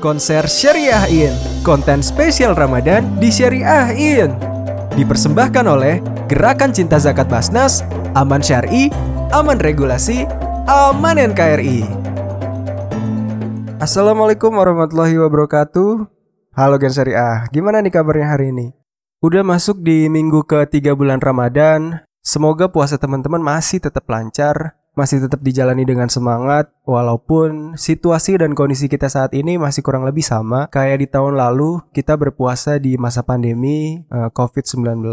konser Syariahin, konten spesial Ramadan di Syariahin. Dipersembahkan oleh Gerakan Cinta Zakat Basnas, Aman Syari, Aman Regulasi, Aman NKRI. Assalamualaikum warahmatullahi wabarakatuh. Halo Gen Syariah, gimana nih kabarnya hari ini? Udah masuk di minggu ke-3 bulan Ramadan, semoga puasa teman-teman masih tetap lancar, masih tetap dijalani dengan semangat walaupun situasi dan kondisi kita saat ini masih kurang lebih sama kayak di tahun lalu kita berpuasa di masa pandemi uh, eh, COVID-19.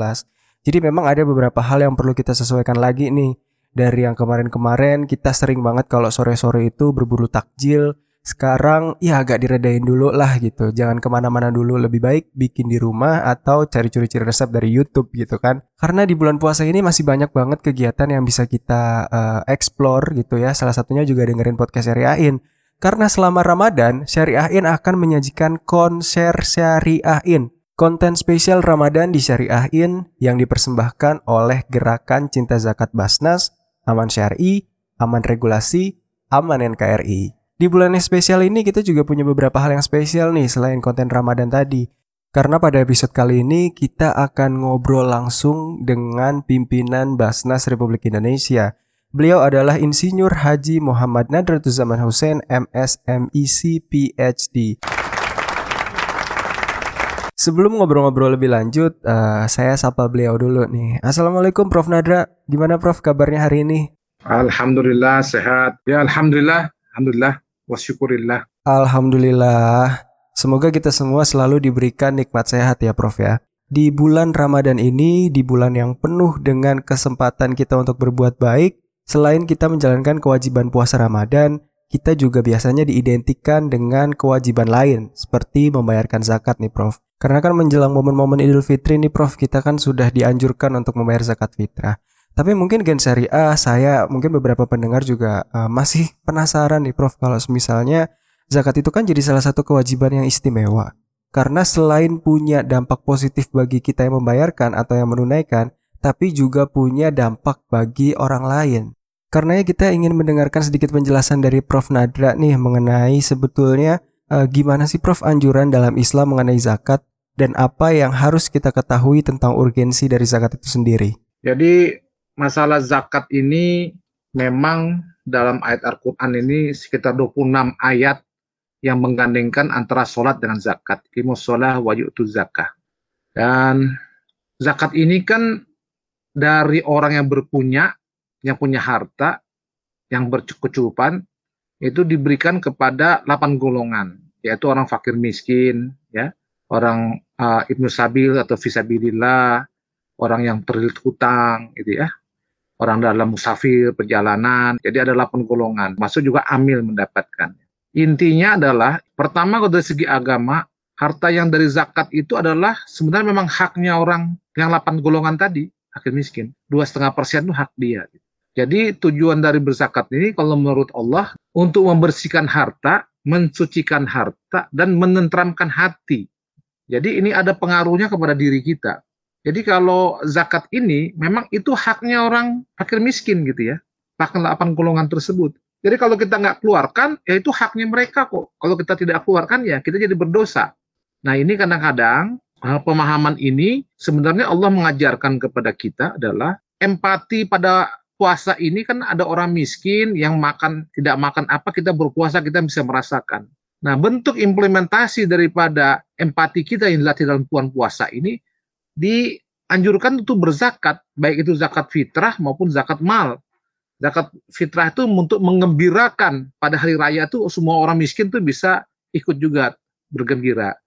Jadi memang ada beberapa hal yang perlu kita sesuaikan lagi nih. Dari yang kemarin-kemarin kita sering banget kalau sore-sore itu berburu takjil, sekarang ya agak diredain dulu lah gitu. Jangan ke mana-mana dulu, lebih baik bikin di rumah atau cari curi-curi resep dari YouTube gitu kan. Karena di bulan puasa ini masih banyak banget kegiatan yang bisa kita uh, explore gitu ya. Salah satunya juga dengerin podcast Syariahin. Karena selama Ramadan, Syariahin akan menyajikan konser Syariahin. Konten spesial Ramadan di Syariahin yang dipersembahkan oleh Gerakan Cinta Zakat Basnas, Aman Syari, Aman Regulasi, Aman NKRI. Di bulan yang spesial ini kita juga punya beberapa hal yang spesial nih selain konten Ramadan tadi. Karena pada episode kali ini kita akan ngobrol langsung dengan pimpinan Basnas Republik Indonesia. Beliau adalah Insinyur Haji Muhammad Nadratuzaman Hussein MSMEC PhD. Sebelum ngobrol-ngobrol lebih lanjut, uh, saya sapa beliau dulu nih. Assalamualaikum Prof Nadra, gimana Prof kabarnya hari ini? Alhamdulillah sehat. Ya Alhamdulillah, Alhamdulillah wasyukurillah. Alhamdulillah. Semoga kita semua selalu diberikan nikmat sehat ya Prof ya. Di bulan Ramadan ini, di bulan yang penuh dengan kesempatan kita untuk berbuat baik, selain kita menjalankan kewajiban puasa Ramadan, kita juga biasanya diidentikan dengan kewajiban lain, seperti membayarkan zakat nih Prof. Karena kan menjelang momen-momen Idul Fitri nih Prof, kita kan sudah dianjurkan untuk membayar zakat fitrah. Tapi mungkin Gen Syariah, saya mungkin beberapa pendengar juga uh, masih penasaran nih Prof kalau misalnya zakat itu kan jadi salah satu kewajiban yang istimewa. Karena selain punya dampak positif bagi kita yang membayarkan atau yang menunaikan, tapi juga punya dampak bagi orang lain. Karena kita ingin mendengarkan sedikit penjelasan dari Prof Nadra nih mengenai sebetulnya uh, gimana sih Prof anjuran dalam Islam mengenai zakat dan apa yang harus kita ketahui tentang urgensi dari zakat itu sendiri. Jadi masalah zakat ini memang dalam ayat Al-Quran ini sekitar 26 ayat yang menggandengkan antara sholat dengan zakat. Kimus sholah wa yu'tu zakah. Dan zakat ini kan dari orang yang berpunya, yang punya harta, yang berkecukupan, itu diberikan kepada 8 golongan, yaitu orang fakir miskin, ya, orang uh, ibnu sabil atau visabilillah, orang yang terlilit hutang, gitu ya, orang dalam musafir, perjalanan. Jadi ada 8 golongan. Masuk juga amil mendapatkan. Intinya adalah, pertama dari segi agama, harta yang dari zakat itu adalah sebenarnya memang haknya orang yang 8 golongan tadi, akhir miskin. Dua setengah persen itu hak dia. Jadi tujuan dari berzakat ini kalau menurut Allah untuk membersihkan harta, mensucikan harta, dan menentramkan hati. Jadi ini ada pengaruhnya kepada diri kita. Jadi kalau zakat ini memang itu haknya orang fakir miskin gitu ya. Bahkan 8 golongan tersebut. Jadi kalau kita nggak keluarkan, ya itu haknya mereka kok. Kalau kita tidak keluarkan, ya kita jadi berdosa. Nah ini kadang-kadang eh, pemahaman ini sebenarnya Allah mengajarkan kepada kita adalah empati pada puasa ini kan ada orang miskin yang makan tidak makan apa kita berpuasa kita bisa merasakan. Nah bentuk implementasi daripada empati kita yang dilatih dalam puan puasa ini dianjurkan untuk berzakat, baik itu zakat fitrah maupun zakat mal. Zakat fitrah itu untuk mengembirakan pada hari raya itu semua orang miskin tuh bisa ikut juga bergembira.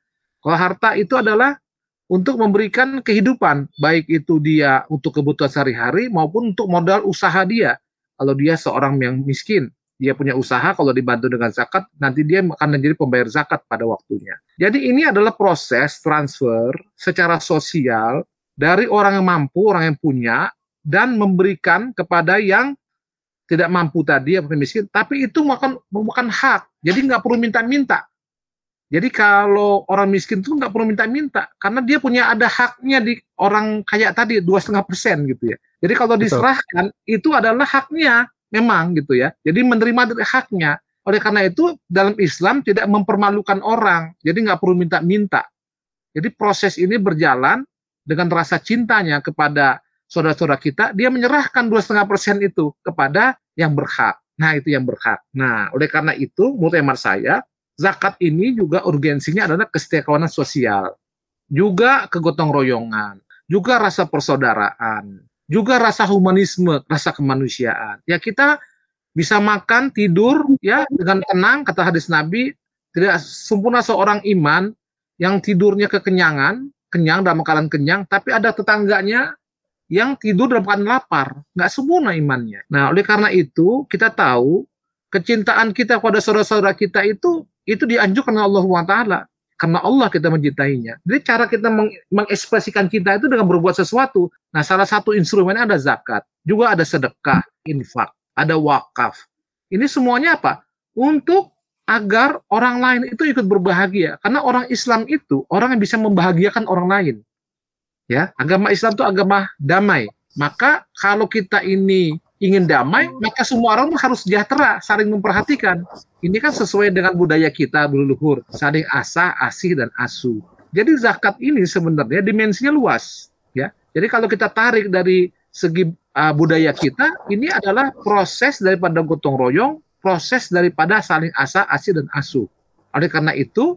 Kalau harta itu adalah untuk memberikan kehidupan, baik itu dia untuk kebutuhan sehari-hari maupun untuk modal usaha dia. Kalau dia seorang yang miskin, dia punya usaha, kalau dibantu dengan zakat, nanti dia akan menjadi pembayar zakat pada waktunya. Jadi ini adalah proses transfer secara sosial dari orang yang mampu, orang yang punya, dan memberikan kepada yang tidak mampu tadi, yang miskin, tapi itu bukan, bukan hak. Jadi nggak perlu minta-minta. Jadi kalau orang miskin itu nggak perlu minta-minta, karena dia punya ada haknya di orang kaya tadi dua setengah persen gitu ya. Jadi kalau diserahkan Betul. itu adalah haknya memang gitu ya. Jadi menerima dari haknya. Oleh karena itu dalam Islam tidak mempermalukan orang, jadi nggak perlu minta-minta. Jadi proses ini berjalan dengan rasa cintanya kepada saudara-saudara kita, dia menyerahkan dua setengah persen itu kepada yang berhak. Nah itu yang berhak. Nah oleh karena itu menurut hemat saya zakat ini juga urgensinya adalah kesetiakawanan sosial, juga kegotong royongan, juga rasa persaudaraan, juga rasa humanisme, rasa kemanusiaan. Ya kita bisa makan, tidur ya dengan tenang kata hadis Nabi, tidak sempurna seorang iman yang tidurnya kekenyangan, kenyang dalam keadaan kenyang, tapi ada tetangganya yang tidur dalam keadaan lapar, nggak sempurna imannya. Nah, oleh karena itu kita tahu kecintaan kita kepada saudara-saudara kita itu itu dianjurkan oleh Allah Taala karena Allah kita mencintainya. Jadi cara kita meng mengekspresikan cinta itu dengan berbuat sesuatu. Nah, salah satu instrumennya ada zakat, juga ada sedekah, infak, ada wakaf. Ini semuanya apa? Untuk agar orang lain itu ikut berbahagia. Karena orang Islam itu orang yang bisa membahagiakan orang lain. Ya, agama Islam itu agama damai. Maka kalau kita ini ingin damai, maka semua orang harus sejahtera, saling memperhatikan. Ini kan sesuai dengan budaya kita berluhur, saling asah, asih dan asuh. Jadi zakat ini sebenarnya dimensinya luas, ya. Jadi kalau kita tarik dari segi uh, budaya kita, ini adalah proses daripada gotong royong, proses daripada saling asah, asih dan asuh. Oleh karena itu,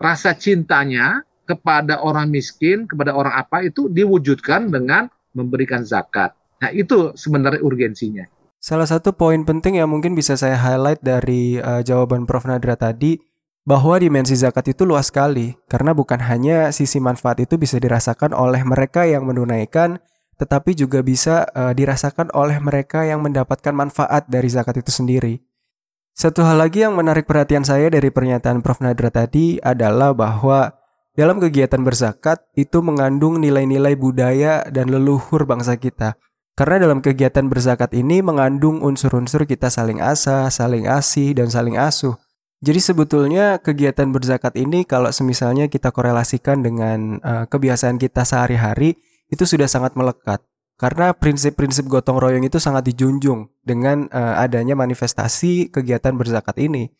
rasa cintanya kepada orang miskin, kepada orang apa itu diwujudkan dengan memberikan zakat. Nah, itu sebenarnya urgensinya. Salah satu poin penting yang mungkin bisa saya highlight dari uh, jawaban Prof. Nadra tadi, bahwa dimensi zakat itu luas sekali, karena bukan hanya sisi manfaat itu bisa dirasakan oleh mereka yang menunaikan, tetapi juga bisa uh, dirasakan oleh mereka yang mendapatkan manfaat dari zakat itu sendiri. Satu hal lagi yang menarik perhatian saya dari pernyataan Prof. Nadra tadi adalah bahwa dalam kegiatan berzakat itu mengandung nilai-nilai budaya dan leluhur bangsa kita. Karena dalam kegiatan berzakat ini mengandung unsur-unsur kita saling asah, saling asih, dan saling asuh. Jadi sebetulnya kegiatan berzakat ini kalau semisalnya kita korelasikan dengan uh, kebiasaan kita sehari-hari itu sudah sangat melekat. Karena prinsip-prinsip gotong royong itu sangat dijunjung dengan uh, adanya manifestasi kegiatan berzakat ini.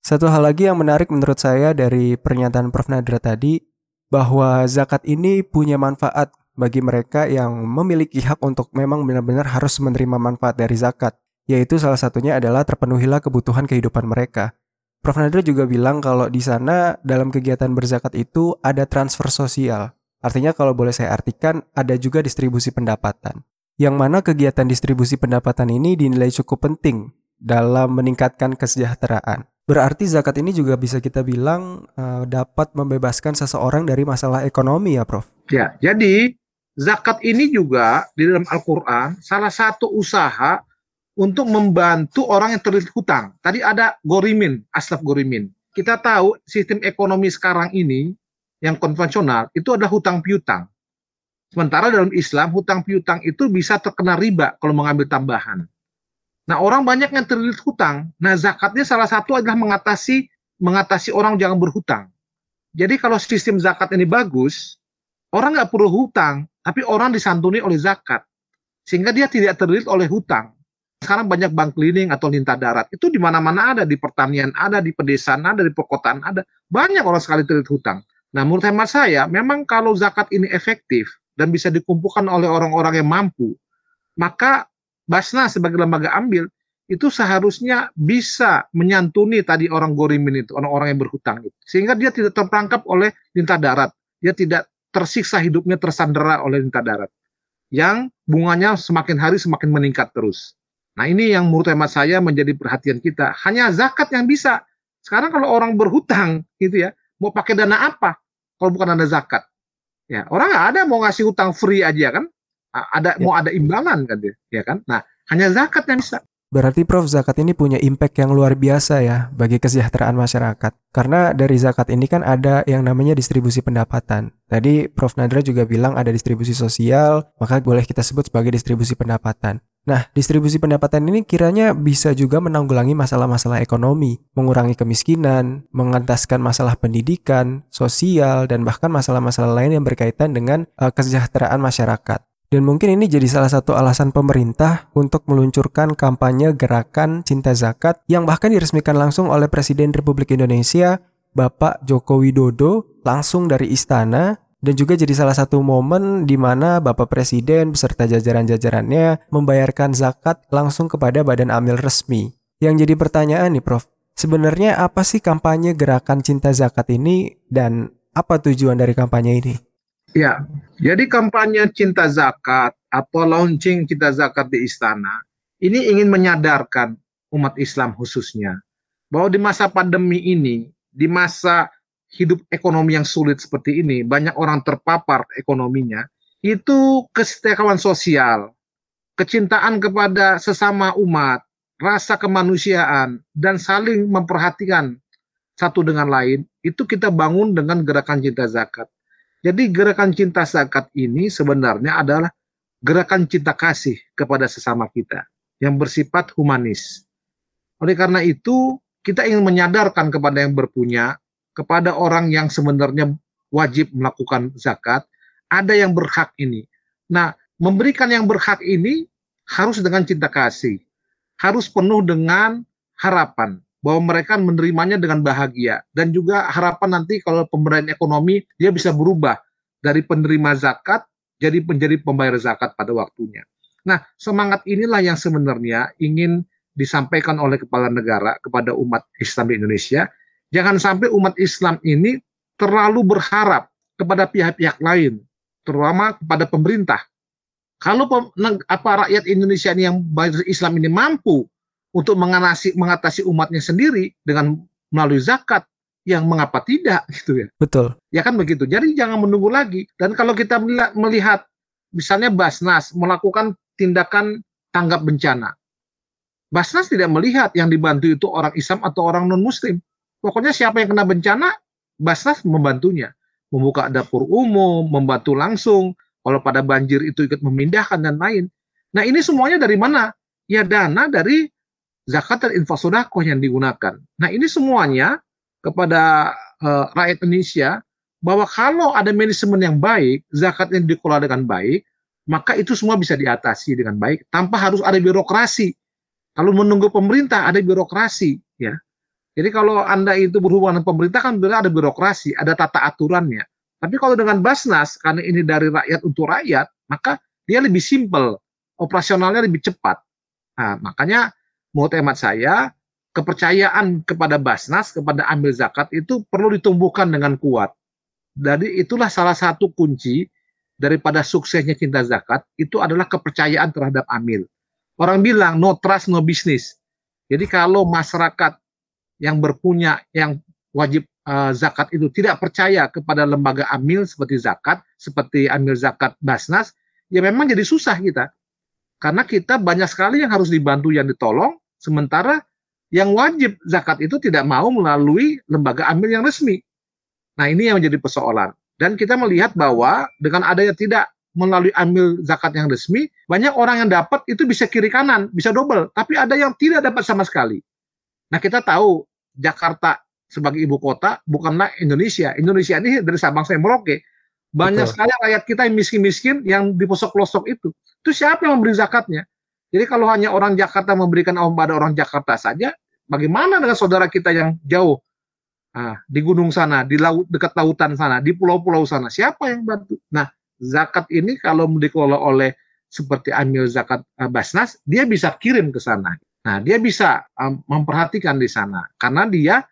Satu hal lagi yang menarik menurut saya dari pernyataan Prof. Nadra tadi, bahwa zakat ini punya manfaat bagi mereka yang memiliki hak untuk memang benar-benar harus menerima manfaat dari zakat, yaitu salah satunya adalah terpenuhilah kebutuhan kehidupan mereka. Prof. Nadra juga bilang kalau di sana dalam kegiatan berzakat itu ada transfer sosial. Artinya kalau boleh saya artikan ada juga distribusi pendapatan. Yang mana kegiatan distribusi pendapatan ini dinilai cukup penting dalam meningkatkan kesejahteraan. Berarti zakat ini juga bisa kita bilang uh, dapat membebaskan seseorang dari masalah ekonomi ya Prof? Ya, jadi zakat ini juga di dalam Al-Quran salah satu usaha untuk membantu orang yang terlilit hutang. Tadi ada gorimin, aslaf gorimin. Kita tahu sistem ekonomi sekarang ini yang konvensional itu adalah hutang piutang. Sementara dalam Islam hutang piutang itu bisa terkena riba kalau mengambil tambahan. Nah orang banyak yang terlilit hutang. Nah zakatnya salah satu adalah mengatasi mengatasi orang jangan berhutang. Jadi kalau sistem zakat ini bagus, orang nggak perlu hutang, tapi orang disantuni oleh zakat sehingga dia tidak terlilit oleh hutang. Sekarang banyak bank keliling atau linta darat itu di mana-mana ada di pertanian ada di pedesaan ada di perkotaan ada banyak orang sekali terlilit hutang. Nah menurut hemat saya memang kalau zakat ini efektif dan bisa dikumpulkan oleh orang-orang yang mampu maka Basna sebagai lembaga ambil itu seharusnya bisa menyantuni tadi orang gorimin itu, orang-orang yang berhutang itu. Sehingga dia tidak terperangkap oleh linta darat. Dia tidak tersiksa hidupnya tersandera oleh lintah darat yang bunganya semakin hari semakin meningkat terus. Nah ini yang menurut hemat saya menjadi perhatian kita. Hanya zakat yang bisa. Sekarang kalau orang berhutang gitu ya, mau pakai dana apa kalau bukan dana zakat? Ya orang nggak ada mau ngasih hutang free aja kan? Ada ya. mau ada imbangan kan dia, ya kan? Nah hanya zakat yang bisa. Berarti Prof zakat ini punya impact yang luar biasa ya bagi kesejahteraan masyarakat. Karena dari zakat ini kan ada yang namanya distribusi pendapatan. Tadi Prof Nadra juga bilang ada distribusi sosial, maka boleh kita sebut sebagai distribusi pendapatan. Nah, distribusi pendapatan ini kiranya bisa juga menanggulangi masalah-masalah ekonomi, mengurangi kemiskinan, mengentaskan masalah pendidikan, sosial, dan bahkan masalah-masalah lain yang berkaitan dengan uh, kesejahteraan masyarakat. Dan mungkin ini jadi salah satu alasan pemerintah untuk meluncurkan kampanye gerakan cinta zakat yang bahkan diresmikan langsung oleh Presiden Republik Indonesia Bapak Joko Widodo langsung dari istana dan juga jadi salah satu momen di mana Bapak Presiden beserta jajaran-jajarannya membayarkan zakat langsung kepada badan amil resmi. Yang jadi pertanyaan nih Prof, sebenarnya apa sih kampanye gerakan cinta zakat ini dan apa tujuan dari kampanye ini? Ya, jadi kampanye cinta zakat atau launching cinta zakat di istana ini ingin menyadarkan umat Islam khususnya bahwa di masa pandemi ini, di masa hidup ekonomi yang sulit seperti ini, banyak orang terpapar ekonominya, itu kesetiakawan sosial, kecintaan kepada sesama umat, rasa kemanusiaan, dan saling memperhatikan satu dengan lain, itu kita bangun dengan gerakan cinta zakat. Jadi gerakan cinta zakat ini sebenarnya adalah gerakan cinta kasih kepada sesama kita yang bersifat humanis. Oleh karena itu, kita ingin menyadarkan kepada yang berpunya kepada orang yang sebenarnya wajib melakukan zakat, ada yang berhak ini. Nah, memberikan yang berhak ini harus dengan cinta kasih, harus penuh dengan harapan bahwa mereka menerimanya dengan bahagia dan juga harapan nanti kalau pemberian ekonomi dia bisa berubah dari penerima zakat jadi menjadi pembayar zakat pada waktunya. Nah, semangat inilah yang sebenarnya ingin disampaikan oleh kepala negara kepada umat Islam di Indonesia Jangan sampai umat Islam ini terlalu berharap kepada pihak-pihak lain, terutama kepada pemerintah. Kalau apa rakyat Indonesia ini yang Islam ini mampu untuk mengatasi mengatasi umatnya sendiri dengan melalui zakat, yang mengapa tidak gitu ya. Betul. Ya kan begitu. Jadi jangan menunggu lagi. Dan kalau kita melihat misalnya Basnas melakukan tindakan tanggap bencana. Basnas tidak melihat yang dibantu itu orang Islam atau orang non muslim. Pokoknya siapa yang kena bencana, Basnas membantunya. Membuka dapur umum, membantu langsung. Kalau pada banjir itu ikut memindahkan dan lain. Nah ini semuanya dari mana? Ya dana dari zakat dan infak yang digunakan. Nah ini semuanya kepada uh, rakyat Indonesia bahwa kalau ada manajemen yang baik, zakat yang dikelola dengan baik, maka itu semua bisa diatasi dengan baik tanpa harus ada birokrasi. Kalau menunggu pemerintah ada birokrasi, ya. Jadi kalau Anda itu berhubungan dengan pemerintah kan berarti ada birokrasi, ada tata aturannya. Tapi kalau dengan Basnas, karena ini dari rakyat untuk rakyat, maka dia lebih simpel, operasionalnya lebih cepat. Nah, makanya menurut hemat saya, kepercayaan kepada Basnas, kepada ambil zakat itu perlu ditumbuhkan dengan kuat. Jadi itulah salah satu kunci daripada suksesnya cinta zakat, itu adalah kepercayaan terhadap amil. Orang bilang no trust, no business. Jadi kalau masyarakat yang berpunya yang wajib uh, zakat itu tidak percaya kepada lembaga amil seperti zakat, seperti amil zakat Basnas, ya memang jadi susah kita. Karena kita banyak sekali yang harus dibantu yang ditolong, sementara yang wajib zakat itu tidak mau melalui lembaga amil yang resmi. Nah ini yang menjadi persoalan. Dan kita melihat bahwa dengan adanya tidak melalui amil zakat yang resmi, banyak orang yang dapat itu bisa kiri kanan, bisa double. Tapi ada yang tidak dapat sama sekali. Nah kita tahu Jakarta sebagai ibu kota bukanlah Indonesia. Indonesia ini dari Sabang sampai Merauke. Banyak Betul. sekali rakyat kita yang miskin-miskin yang di pelosok-pelosok itu. Itu siapa yang memberi zakatnya? Jadi kalau hanya orang Jakarta memberikan kepada orang Jakarta saja, bagaimana dengan saudara kita yang jauh nah, di gunung sana, di laut dekat lautan sana, di pulau-pulau sana, siapa yang bantu? Nah, zakat ini kalau dikelola oleh seperti amil zakat uh, Basnas, dia bisa kirim ke sana. Nah, dia bisa uh, memperhatikan di sana karena dia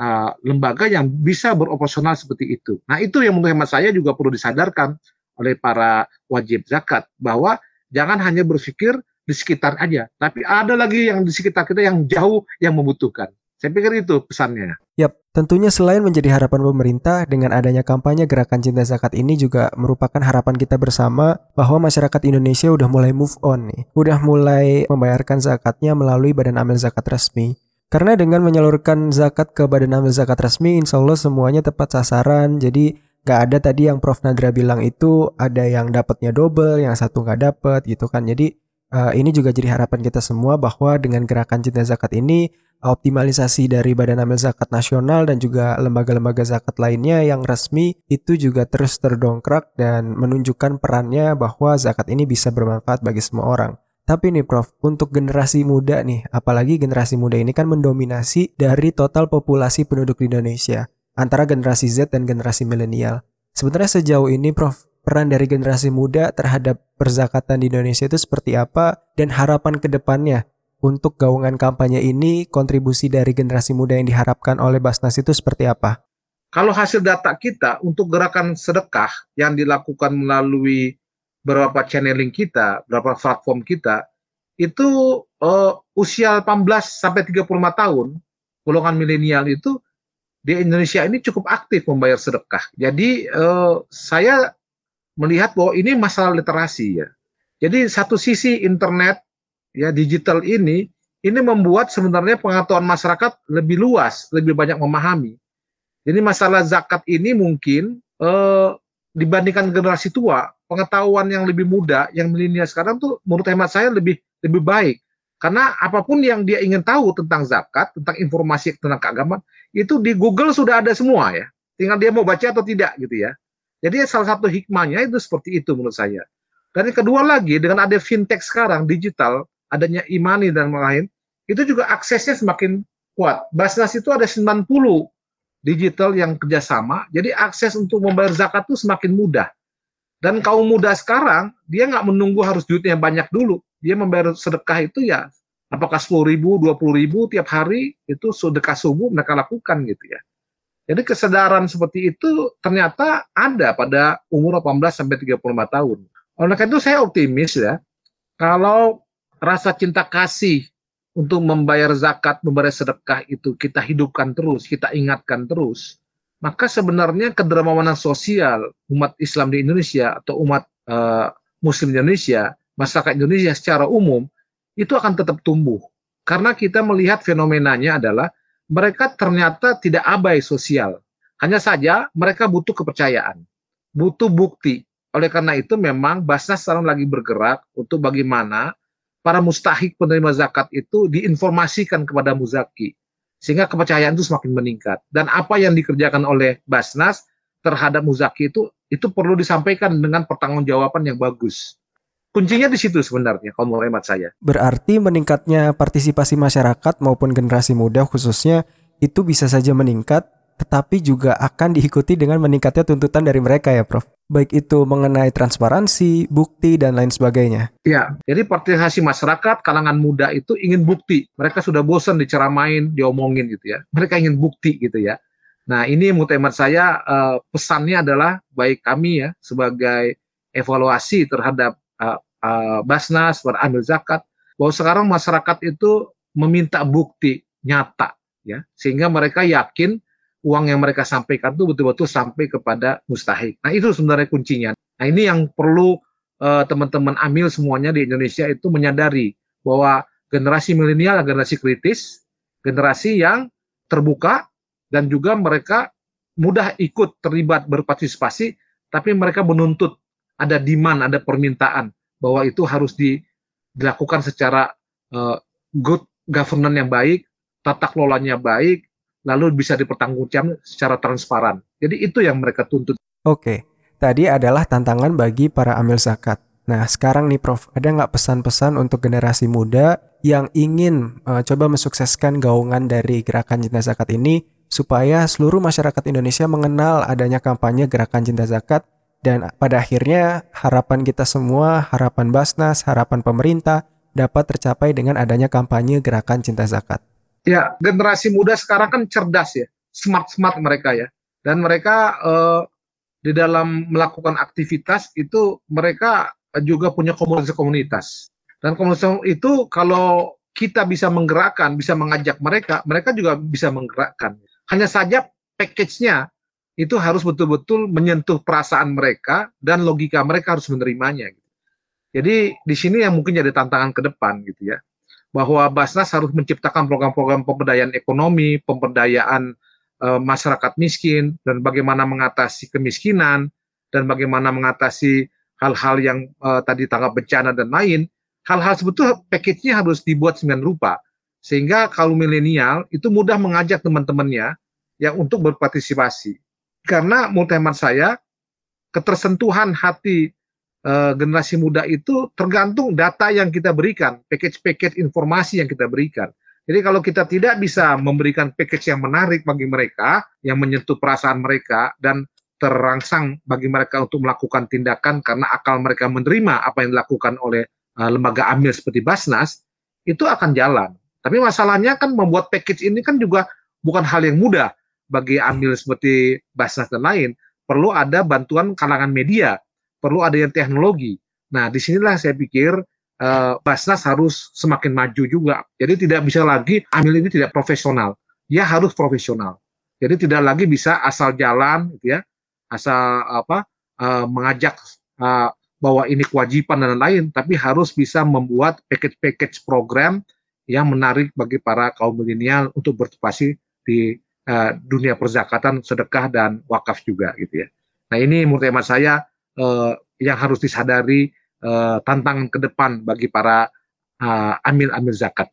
uh, lembaga yang bisa beroperasional seperti itu. Nah, itu yang menurut hemat saya juga perlu disadarkan oleh para wajib zakat bahwa jangan hanya berpikir di sekitar aja, tapi ada lagi yang di sekitar kita yang jauh yang membutuhkan. Saya pikir itu pesannya. Yap, tentunya selain menjadi harapan pemerintah, dengan adanya kampanye gerakan cinta zakat ini juga merupakan harapan kita bersama bahwa masyarakat Indonesia udah mulai move on nih. Udah mulai membayarkan zakatnya melalui badan amil zakat resmi. Karena dengan menyalurkan zakat ke badan amil zakat resmi, insya Allah semuanya tepat sasaran. Jadi gak ada tadi yang Prof. Nadra bilang itu ada yang dapatnya double, yang satu gak dapet gitu kan. Jadi uh, ini juga jadi harapan kita semua bahwa dengan gerakan cinta zakat ini optimalisasi dari Badan Amil Zakat Nasional dan juga lembaga-lembaga zakat lainnya yang resmi itu juga terus terdongkrak dan menunjukkan perannya bahwa zakat ini bisa bermanfaat bagi semua orang. Tapi nih Prof, untuk generasi muda nih, apalagi generasi muda ini kan mendominasi dari total populasi penduduk di Indonesia, antara generasi Z dan generasi milenial. Sebenarnya sejauh ini Prof, peran dari generasi muda terhadap perzakatan di Indonesia itu seperti apa dan harapan ke depannya untuk gaungan kampanye ini kontribusi dari generasi muda yang diharapkan oleh Basnas itu seperti apa? Kalau hasil data kita untuk gerakan sedekah yang dilakukan melalui beberapa channeling kita, beberapa platform kita, itu uh, usia 18 sampai 35 tahun, golongan milenial itu di Indonesia ini cukup aktif membayar sedekah. Jadi uh, saya melihat bahwa ini masalah literasi ya. Jadi satu sisi internet ya digital ini ini membuat sebenarnya pengetahuan masyarakat lebih luas, lebih banyak memahami. Jadi masalah zakat ini mungkin eh, dibandingkan generasi tua, pengetahuan yang lebih muda, yang milenial sekarang tuh menurut hemat saya lebih lebih baik. Karena apa pun yang dia ingin tahu tentang zakat, tentang informasi tentang keagamaan, itu di Google sudah ada semua ya. Tinggal dia mau baca atau tidak gitu ya. Jadi salah satu hikmahnya itu seperti itu menurut saya. Dan yang kedua lagi dengan ada fintech sekarang digital, adanya imani dan lain, itu juga aksesnya semakin kuat. Basnas itu ada 90 digital yang kerjasama, jadi akses untuk membayar zakat itu semakin mudah. Dan kaum muda sekarang, dia nggak menunggu harus duitnya banyak dulu. Dia membayar sedekah itu ya, apakah 10 ribu, 20 ribu tiap hari, itu sedekah subuh mereka lakukan gitu ya. Jadi kesadaran seperti itu ternyata ada pada umur 18 sampai 35 tahun. Oleh karena itu saya optimis ya, kalau rasa cinta kasih untuk membayar zakat, membayar sedekah itu kita hidupkan terus, kita ingatkan terus, maka sebenarnya kedermawanan sosial umat Islam di Indonesia atau umat uh, Muslim di Indonesia, masyarakat Indonesia secara umum itu akan tetap tumbuh. Karena kita melihat fenomenanya adalah mereka ternyata tidak abai sosial. Hanya saja mereka butuh kepercayaan, butuh bukti. Oleh karena itu memang Basnas sekarang lagi bergerak untuk bagaimana para mustahik penerima zakat itu diinformasikan kepada muzaki sehingga kepercayaan itu semakin meningkat dan apa yang dikerjakan oleh Basnas terhadap muzaki itu itu perlu disampaikan dengan pertanggungjawaban yang bagus kuncinya di situ sebenarnya kalau menurut hemat saya berarti meningkatnya partisipasi masyarakat maupun generasi muda khususnya itu bisa saja meningkat tetapi juga akan diikuti dengan meningkatnya tuntutan dari mereka ya Prof. Baik itu mengenai transparansi, bukti, dan lain sebagainya. Ya, jadi partisipasi masyarakat, kalangan muda itu ingin bukti. Mereka sudah bosan diceramain, diomongin gitu ya. Mereka ingin bukti gitu ya. Nah ini mutemat saya uh, pesannya adalah baik kami ya sebagai evaluasi terhadap uh, uh, Basnas, berambil zakat, bahwa sekarang masyarakat itu meminta bukti nyata ya sehingga mereka yakin uang yang mereka sampaikan itu betul-betul sampai kepada mustahik. Nah itu sebenarnya kuncinya. Nah ini yang perlu uh, teman-teman amil semuanya di Indonesia itu menyadari bahwa generasi milenial adalah generasi kritis, generasi yang terbuka dan juga mereka mudah ikut terlibat berpartisipasi, tapi mereka menuntut ada demand, ada permintaan bahwa itu harus di, dilakukan secara uh, good governance yang baik, tata kelolanya baik, lalu bisa dipertanggungjawabkan secara transparan. Jadi itu yang mereka tuntut. Oke, tadi adalah tantangan bagi para amil zakat. Nah, sekarang nih Prof, ada nggak pesan-pesan untuk generasi muda yang ingin uh, coba mensukseskan gaungan dari gerakan cinta zakat ini supaya seluruh masyarakat Indonesia mengenal adanya kampanye gerakan cinta zakat dan pada akhirnya harapan kita semua, harapan Basnas, harapan pemerintah dapat tercapai dengan adanya kampanye gerakan cinta zakat. Ya, generasi muda sekarang kan cerdas ya, smart-smart mereka ya. Dan mereka uh, di dalam melakukan aktivitas itu mereka juga punya komunitas-komunitas. Dan komunitas itu kalau kita bisa menggerakkan, bisa mengajak mereka, mereka juga bisa menggerakkan. Hanya saja package-nya itu harus betul-betul menyentuh perasaan mereka dan logika mereka harus menerimanya. Jadi di sini yang mungkin jadi tantangan ke depan gitu ya bahwa Basnas harus menciptakan program-program pemberdayaan ekonomi, pemberdayaan e, masyarakat miskin, dan bagaimana mengatasi kemiskinan, dan bagaimana mengatasi hal-hal yang e, tadi tanggap bencana dan lain. Hal-hal sebetulnya package-nya harus dibuat dengan rupa, Sehingga kaum milenial itu mudah mengajak teman-temannya ya untuk berpartisipasi. Karena menurut hemat saya ketersentuhan hati uh, generasi muda itu tergantung data yang kita berikan, package-package informasi yang kita berikan. Jadi kalau kita tidak bisa memberikan package yang menarik bagi mereka, yang menyentuh perasaan mereka dan terangsang bagi mereka untuk melakukan tindakan karena akal mereka menerima apa yang dilakukan oleh uh, lembaga amil seperti Basnas, itu akan jalan. Tapi masalahnya kan membuat package ini kan juga bukan hal yang mudah bagi amil seperti Basnas dan lain. Perlu ada bantuan kalangan media, perlu ada yang teknologi. Nah, di sinilah saya pikir uh, Basnas harus semakin maju juga. Jadi tidak bisa lagi amil ini tidak profesional. Dia harus profesional. Jadi tidak lagi bisa asal jalan, gitu ya, asal apa uh, mengajak uh, bahwa ini kewajiban dan lain-lain, tapi harus bisa membuat package-package program yang menarik bagi para kaum milenial untuk berpartisipasi di uh, dunia perzakatan, sedekah dan wakaf juga gitu ya. Nah ini menurut hemat saya uh, yang harus disadari uh, tantangan ke depan bagi para uh, amil-amil zakat.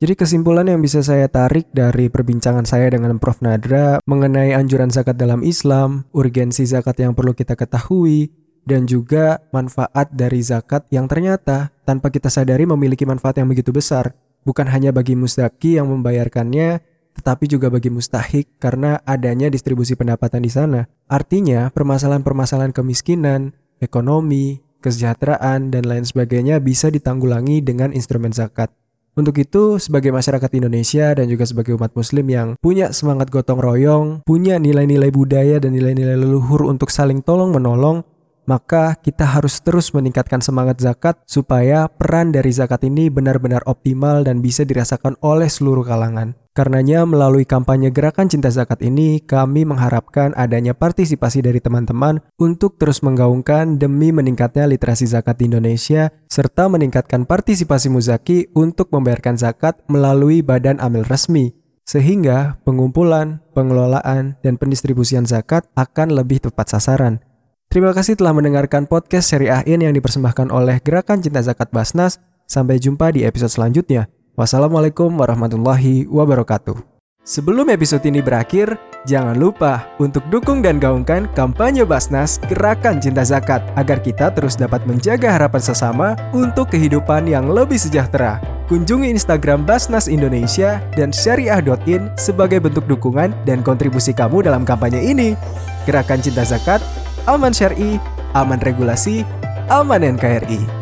Jadi kesimpulan yang bisa saya tarik dari perbincangan saya dengan Prof. Nadra mengenai anjuran zakat dalam Islam, urgensi zakat yang perlu kita ketahui, dan juga manfaat dari zakat yang ternyata tanpa kita sadari memiliki manfaat yang begitu besar. Bukan hanya bagi mustaki yang membayarkannya, tetapi juga bagi mustahik karena adanya distribusi pendapatan di sana. Artinya, permasalahan-permasalahan kemiskinan, ekonomi, kesejahteraan, dan lain sebagainya bisa ditanggulangi dengan instrumen zakat. Untuk itu, sebagai masyarakat Indonesia dan juga sebagai umat muslim yang punya semangat gotong royong, punya nilai-nilai budaya dan nilai-nilai leluhur untuk saling tolong-menolong, maka kita harus terus meningkatkan semangat zakat supaya peran dari zakat ini benar-benar optimal dan bisa dirasakan oleh seluruh kalangan. Karenanya melalui kampanye Gerakan Cinta Zakat ini, kami mengharapkan adanya partisipasi dari teman-teman untuk terus menggaungkan demi meningkatnya literasi zakat di Indonesia, serta meningkatkan partisipasi muzaki untuk membayarkan zakat melalui badan amil resmi, sehingga pengumpulan, pengelolaan, dan pendistribusian zakat akan lebih tepat sasaran. Terima kasih telah mendengarkan podcast seri AIN yang dipersembahkan oleh Gerakan Cinta Zakat Basnas. Sampai jumpa di episode selanjutnya. Wassalamualaikum warahmatullahi wabarakatuh. Sebelum episode ini berakhir, jangan lupa untuk dukung dan gaungkan kampanye Basnas Gerakan Cinta Zakat agar kita terus dapat menjaga harapan sesama untuk kehidupan yang lebih sejahtera. Kunjungi Instagram Basnas Indonesia dan syariah.in sebagai bentuk dukungan dan kontribusi kamu dalam kampanye ini. Gerakan Cinta Zakat, aman syari, aman regulasi, aman NKRI.